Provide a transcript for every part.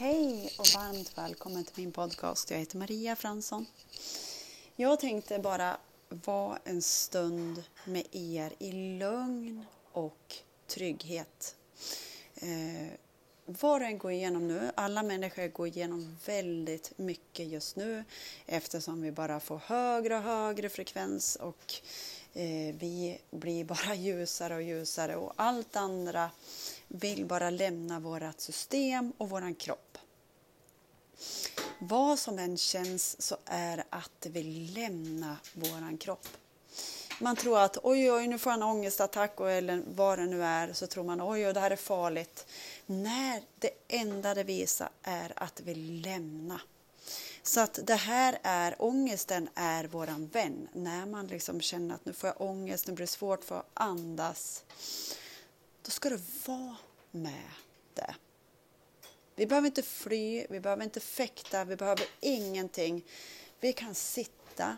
Hej och varmt välkommen till min podcast. Jag heter Maria Fransson. Jag tänkte bara vara en stund med er i lugn och trygghet. Eh, vad den går igenom nu, alla människor går igenom väldigt mycket just nu eftersom vi bara får högre och högre frekvens och eh, vi blir bara ljusare och ljusare och allt andra vill bara lämna vårt system och våran kropp. Vad som än känns så är att vi lämnar våran kropp. Man tror att oj, oj, nu får jag en ångestattack eller vad det nu är, så tror man oj, oj, det här är farligt. När det enda det visar är att vi lämnar. Så att det här är, ångesten är våran vän. När man liksom känner att nu får jag ångest, nu blir det svårt för att andas. Då ska du vara med det. Vi behöver inte fly, vi behöver inte fäkta, vi behöver ingenting. Vi kan sitta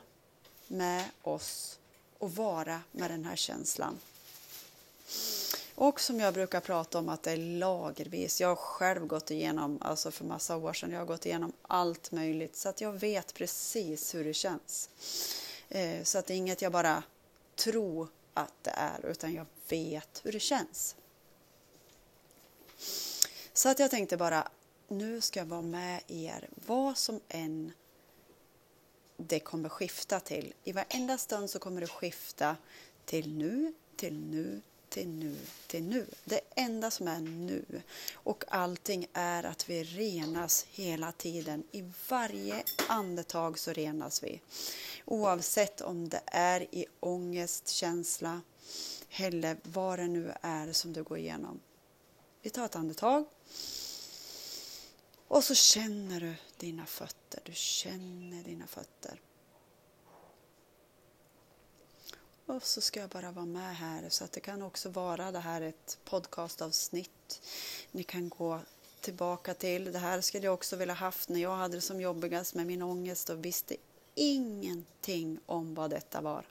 med oss och vara med den här känslan. Och som jag brukar prata om att det är lagervis. Jag har själv gått igenom, alltså för massa år sedan, jag har gått igenom allt möjligt så att jag vet precis hur det känns. Eh, så att det är inget jag bara tror att det är utan jag vet hur det känns. Så att jag tänkte bara, nu ska jag vara med er vad som än det kommer skifta till. I varenda stund så kommer det skifta till nu, till nu, till nu, till nu. Det enda som är nu. Och allting är att vi renas hela tiden. I varje andetag så renas vi. Oavsett om det är i ångest, känsla eller vad det nu är som du går igenom. Vi tar ett andetag. Och så känner du dina fötter. Du känner dina fötter. Och så ska jag bara vara med här så att det kan också vara det här ett podcastavsnitt. Ni kan gå tillbaka till. Det här skulle jag också vilja haft när jag hade det som jobbigast med min ångest och visste ingenting om vad detta var.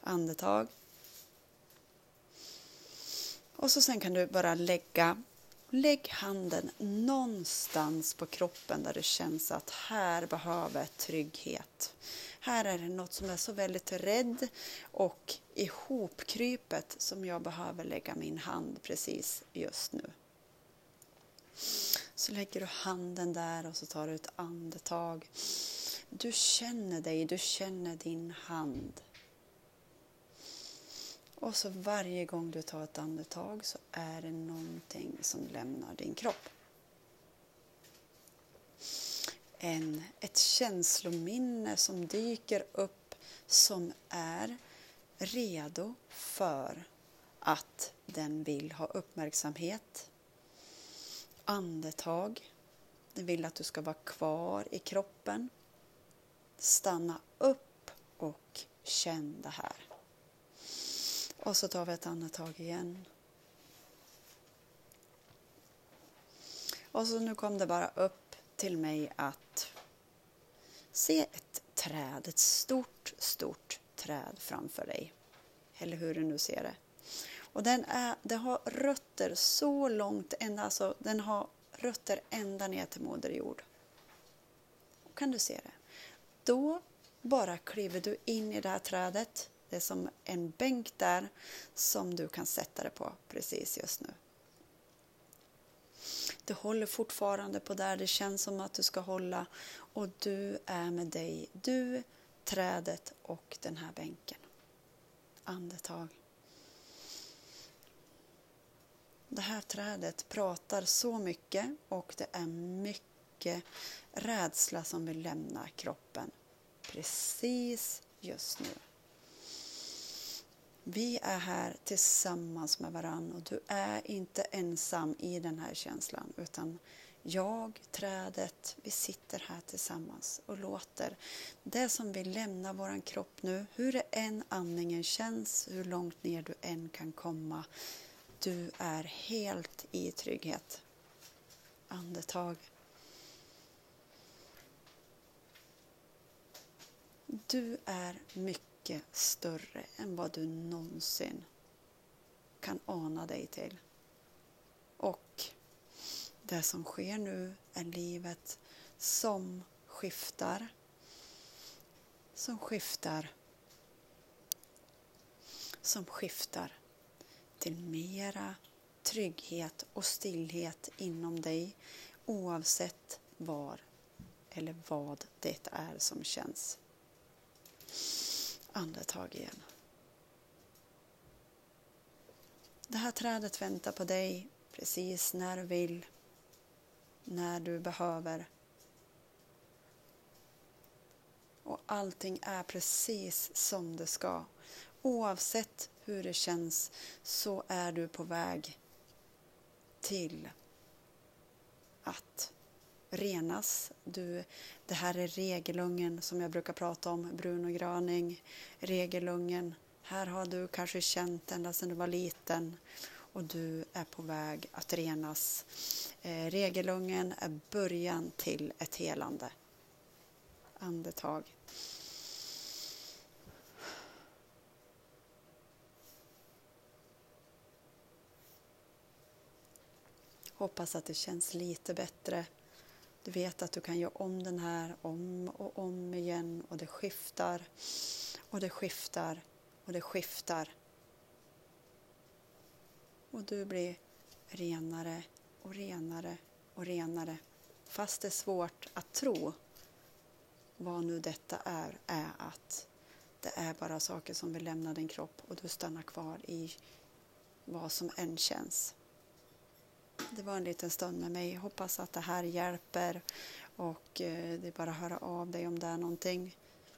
Andetag. Och så sen kan du bara lägga Lägg handen någonstans på kroppen där det känns att här behöver jag trygghet. Här är det något som är så väldigt rädd och ihopkrypet som jag behöver lägga min hand precis just nu. Så lägger du handen där och så tar du ett andetag. Du känner dig, du känner din hand. Och så varje gång du tar ett andetag så är det någonting som lämnar din kropp. En, ett känslominne som dyker upp som är redo för att den vill ha uppmärksamhet. Andetag. Den vill att du ska vara kvar i kroppen. Stanna upp och känn det här. Och så tar vi ett andetag igen. Och så nu kom det bara upp till mig att se ett träd, ett stort, stort träd framför dig. Eller hur du nu ser det. Och den, är, den har rötter så långt, ända, alltså, den har rötter ända ner till Moder Jord. Kan du se det? Då bara kliver du in i det här trädet det är som en bänk där som du kan sätta dig på precis just nu. Du håller fortfarande på där det känns som att du ska hålla och du är med dig, du, trädet och den här bänken. Andetag. Det här trädet pratar så mycket och det är mycket rädsla som vill lämna kroppen precis just nu. Vi är här tillsammans med varandra och du är inte ensam i den här känslan utan jag, trädet, vi sitter här tillsammans och låter det som vill lämna våran kropp nu, hur det än andningen känns, hur långt ner du än kan komma, du är helt i trygghet. Andetag. Du är mycket mycket större än vad du någonsin kan ana dig till. Och Det som sker nu är livet som skiftar. Som skiftar. Som skiftar till mera trygghet och stillhet inom dig oavsett var eller vad det är som känns. Andetag igen. Det här trädet väntar på dig precis när du vill, när du behöver. Och allting är precis som det ska. Oavsett hur det känns så är du på väg till att renas. Du, det här är regelungen som jag brukar prata om, brun och graning, regelungen. Här har du kanske känt ända sedan du var liten och du är på väg att renas. Eh, regelungen är början till ett helande. Andetag. Hoppas att det känns lite bättre. Du vet att du kan göra om den här om och om igen och det skiftar och det skiftar och det skiftar. Och du blir renare och renare och renare. Fast det är svårt att tro vad nu detta är, är att det är bara saker som vill lämna din kropp och du stannar kvar i vad som än känns. Det var en liten stund med mig. Hoppas att det här hjälper och eh, det är bara att höra av dig om det är någonting.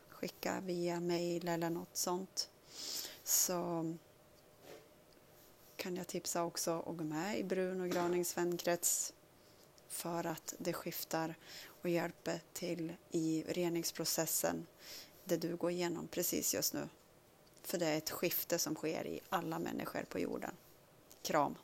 Skicka via mail eller något sånt. Så kan jag tipsa också att gå med i Brun och Granings vänkrets för att det skiftar och hjälper till i reningsprocessen det du går igenom precis just nu. För det är ett skifte som sker i alla människor på jorden. Kram!